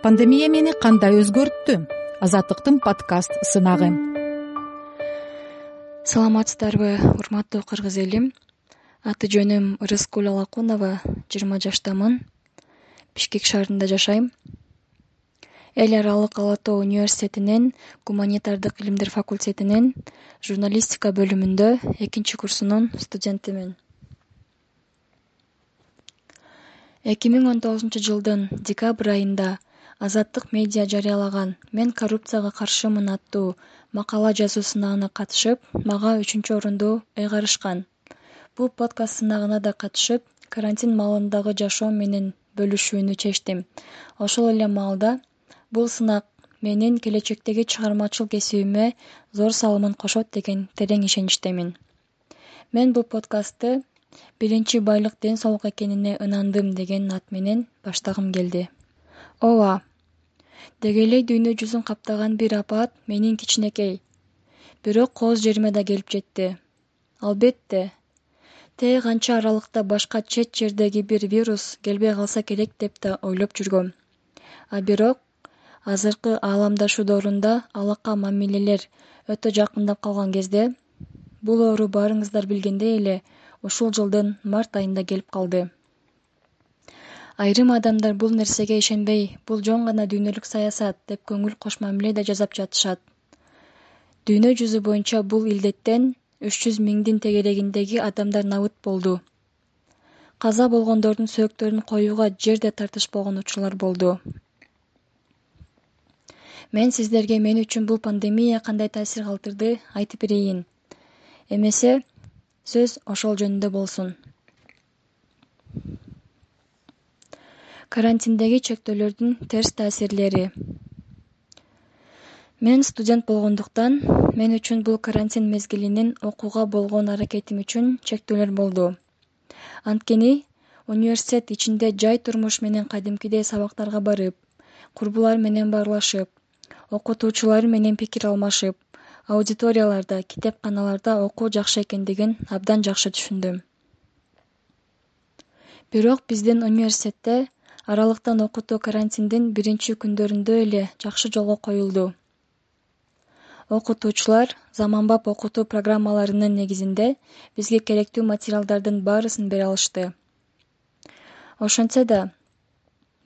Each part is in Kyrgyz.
пандемия мени кандай өзгөрттү? Азаттыктын подкаст сынагы. Саламатсыздарбы урматтуу кыргыз эли аты жөнүм рыскүл алакунова жыйырма жаштамын. Бишкек шаарында жашайм. Эл аралык ала тоо университетинин гуманитардык илимдер факультетинин журналистика бөлүмүндө экинчи курсунун студентимин. Эки миң он тогузунчу жылдын декабрь айында азаттык медиа жарыялаган. Мен коррупцияга каршымын аттуу макала жазуу сынагына катышып мага үчүнчү орунду ыйгарышкан. Бул подкаст сынагына да катышып карантин маалындагы жашоом менен бөлүшүүнү чечтим. Ошол эле маалда бул сынак менин келечектеги чыгармачыл кесибиме зор салымын кошот деген терең ишеничтемин мен. Бул подкастты биринчи байлык ден соолук экенине ынандым деген ат менен баштагым келди. Ооба деги эле дүйнө жүзүн каптаган бир апат менин кичинекей. Бирок кооз жериме да келип жетти. Албетте тээ канча аралыкта башка чет жердеги бир вирус келбей калса керек деп да ойлоп жүргөм. А бирок азыркы ааламдашуу доорунда алака мамилелер өтө жакындап калган кезде бул оору баарыңыздар билгендей эле ушул жылдын март айында келип калды айрым адамдар бул нерсеге ишенбей бул жөн гана дүйнөлүк саясат деп көңүл кош мамиле да жасап жатышат. Дүйнө жүзү боюнча бул илдеттен үч жүз миңдин тегерегиндеги адамдар набыт болду. Каза болгондордун сөөктөрүн коюуга жер да тартышпаган учурлар болду. Мен сиздерге мен үчүн бул пандемия кандай таасир калтырды айтып берейин. Эмесе сөз ошол жөнүндө болсун карантиндеги чектөөлөрдүн терс таасирлери. Мен студент болгондуктан мен үчүн бул карантин мезгилинин окууга болгон аракетим үчүн чектөөлөр болду. Анткени университет ичинде жай турмуш менен кадимкидей сабактарга барып курбулар менен баарлашып окутуучулар менен пикир алмашып аудиторияларда китепканаларда окуу жакшы экендигин абдан жакшы түшүндүм. Бирок биздин университетте аралыктан окутуу карантиндин биринчи күндөрүндө эле жакшы жолго коюлду. Окутуучулар заманбап окутуу программаларынын негизинде бизге керектүү материалдардын баарысын бере алышты. Ошентсе да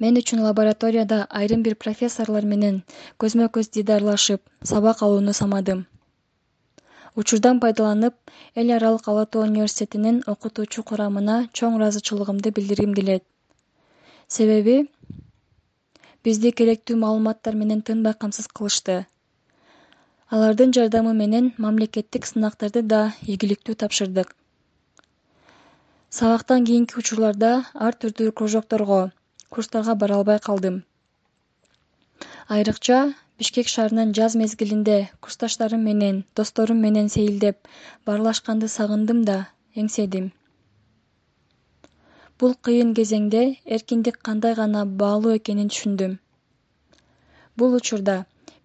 мен үчүн лабораторияда айрым бир профессорлор менен көзмө көз дидарлашып сабак алууну самадым. Учурдан пайдаланып эл аралык ала тоо университетинин окутуучу курамына чоң ыраазычылыгымды билдиргим келет себеби бизди керектүү маалыматтар менен тынбай камсыз кылышты. Алардын жардамы менен мамлекеттик сынактарды да ийгиликтүү тапшырдык. Сабактан кийинки учурларда ар түрдүү кружокторго курстарга бара албай калдым. Айрыкча бишкек шаарынан жаз мезгилинде курсташтарым менен досторум менен сейилдеп баарлашканды сагындым да эңседим бул кыйын кезеңде эркиндик кандай гана баалуу экенин түшүндүм. Бул учурда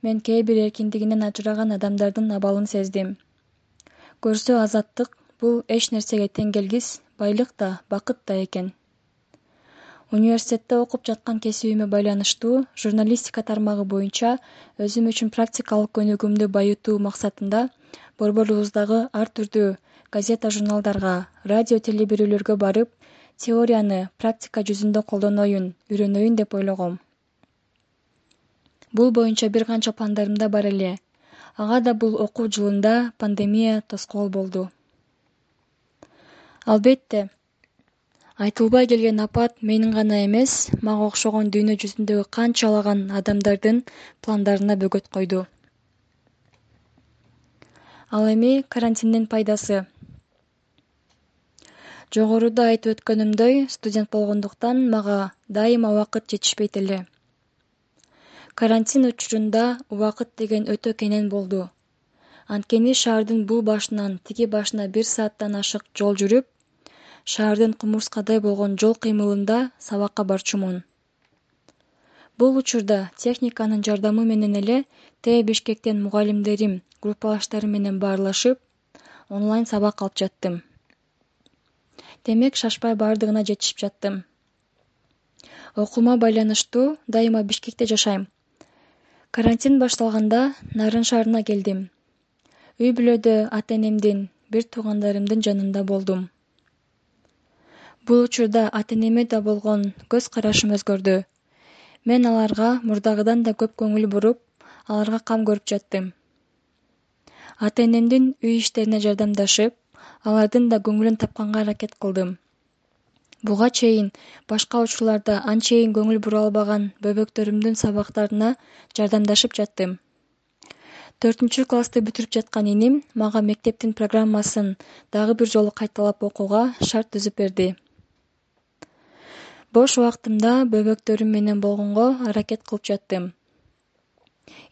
мен кээ бир эркиндигинен ажыраган адамдардын абалын сездим. Көрсө азаттык бул эч нерсеге тең келгис байлык да бакыт да экен. Университетте окуп жаткан кесибиме байланыштуу журналистика тармагы боюнча өзүм үчүн практикалык көнүгүүмдү байытуу максатында борборубуздагы ар түрдүү газета журналдарга радио телебирүүлөргө барып теорияны практика жүзүндө колдоноюн үйрөнөйүн деп ойлогом. Бул боюнча бир канча пландарым да бар эле. Ага да бул окуу жылында пандемия тоскоол болду. Албетте айтылбай келген апат менин гана эмес мага окшогон дүйнө жүзүндөгү канчалаган адамдардын пландарына бөгөт койду. Ал эми карантиндин пайдасы жогоруда айтып өткөнүмдөй студент болгондуктан мага дайыма убакыт жетишпейт эле. Карантин учурунда убакыт деген өтө кенен болду. Анткени шаардын бул башынан тиги башына бир сааттан ашык жол жүрүп шаардын кумурскадай болгон жол кыймылында сабакка барчумун. Бул учурда техниканын жардамы менен эле тээ бишкектен мугалимдерим группалаштарым менен баарлашып онлайн сабак алып жаттым демек шашпай баардыгына жетишип жаттым. Окуума байланыштуу дайыма бишкекте жашайм. Карантин башталганда нарын шаарына келдим. Үй бүлөдө ата энемдин бир туугандарымдын жанында болдум. Бул учурда ата энеме да болгон көз карашым өзгөрдү. Мен аларга мурдагыдан да көп көңүл буруп аларга кам көрүп жаттым. Ата энемдин үй иштерине жардамдашып алардын да көңүлүн тапканга аракет кылдым. Буга чейин башка учурларда анчейин көңүл бура албаган бөбөктөрүмдүн сабактарына жардамдашып жаттым. Төртүнчү классты бүтүрүп жаткан иним мага мектептин программасын дагы бир жолу кайталап окууга шарт түзүп берди. Бош убактымда бөбөктөрүм менен болгонго аракет кылып жаттым.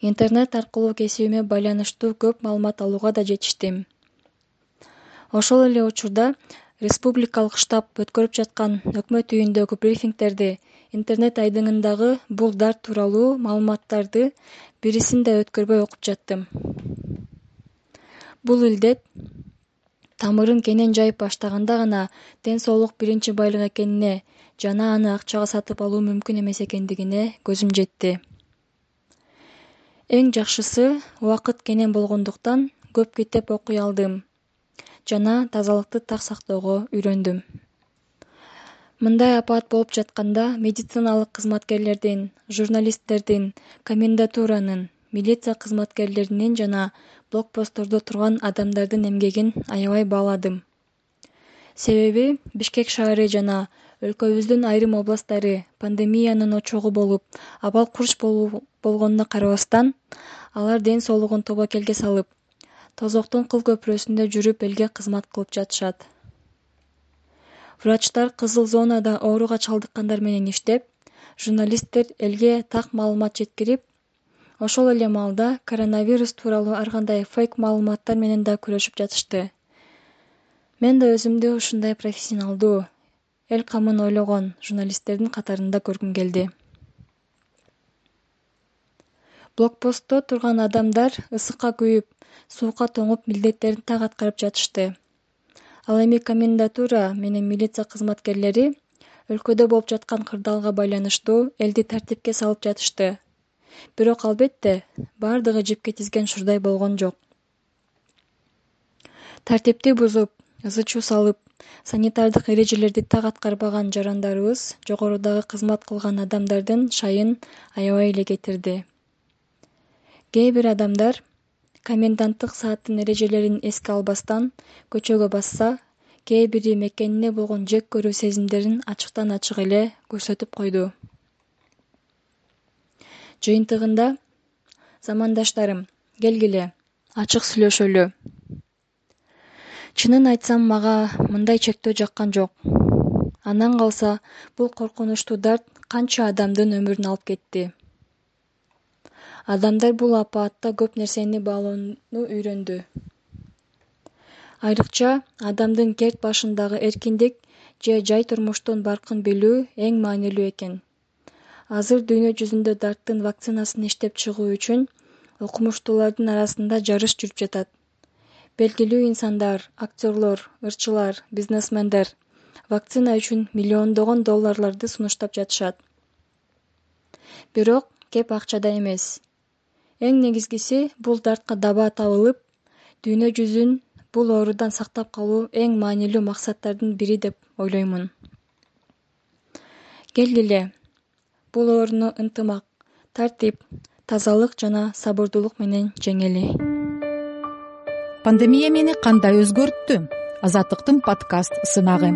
Интернет аркылуу кесибиме байланыштуу көп маалымат алууга да жетиштим ошол эле учурда республикалык штаб өткөрүп жаткан өкмөт үйүндөгү брифингдерди интернет айдыңындагы бул дарт тууралуу маалыматтарды бирисин да өткөрбөй окуп жаттым. Бул илдет тамырын кенен жайып баштаганда гана ден соолук биринчи байлык экенине жана аны акчага сатып алуу мүмкүн эмес экендигине көзүм жетти. Эң жакшысы убакыт кенен болгондуктан көп китеп окуй алдым жана тазалыкты так сактоого үйрөндүм. Мындай апаат болуп жатканда медициналык кызматкерлердин журналисттердин комендатуранын милиция кызматкерлеринин жана блокпосттордо турган адамдардын эмгегин аябай бааладым. Себеби бишкек шаары жана өлкөбүздүн айрым областтары пандемиянын очогу болуп абал курч болгонуна карабастан алар ден соолугун тобокелге салып тозоктун кыл көпүрөсүндө жүрүп элге кызмат кылып жатышат. Врачтар кызыл зонада ооруга чалдыккандар менен иштеп журналисттер элге так маалымат жеткирип ошол эле маалда коронавирус тууралуу ар кандай фейк маалыматтар менен да күрөшүп жатышты. Мен да өзүмдү ушундай профессионалдуу эл камын ойлогон журналисттердин катарында көргүм келди блокпостто турган адамдар ысыкка күйүп суукка тоңуп милдеттерин так аткарып жатышты. Ал эми комендатура менен милиция кызматкерлери өлкөдө болуп жаткан кырдаалга байланыштуу элди тартипке салып жатышты. Бирок албетте баардыгы жипке тизген шурдай болгон жок. Тартипти бузуп ызы чуу салып санитардык эрежелерди так аткарбаган жарандарыбыз жогорудагы кызмат кылган адамдардын шайын аябай эле кетирди кээ бир адамдар коменданттык сааттын эрежелерин эске албастан көчөгө басса кээ бири мекенине болгон жек көрүү сезимдерин ачыктан ачык эле көрсөтүп койду. Жыйынтыгында замандаштарым келгиле ачык сүйлөшөлү. Чынын айтсам мага мындай чектөө жаккан жок. Андан калса бул коркунучтуу дарт канча адамдын өмүрүн алып кетти адамдар бул апаатта көп нерсени баалоону үйрөндү. Айрыкча адамдын керт башындагы эркиндик же жай турмуштун баркын билүү эң маанилүү экен. Азыр дүйнө жүзүндө дарттын вакцинасын иштеп чыгуу үчүн окумуштуулардын арасында жарыш жүрүп жатат. Белгилүү инсандар актерлор ырчылар бизнесмендер вакцина үчүн миллиондогон долларларды сунуштап жатышат. Бирок кеп акчада эмес эң негизгиси бул дартка даба табылып дүйнө жүзүн бул оорудан сактап калуу эң маанилүү максаттардын бири деп ойлоймун. Келгиле бул ооруну ынтымак тартип тазалык жана сабырдуулук менен жеңели. Пандемия мени кандай өзгөрттү? Азаттыктын подкаст сынагы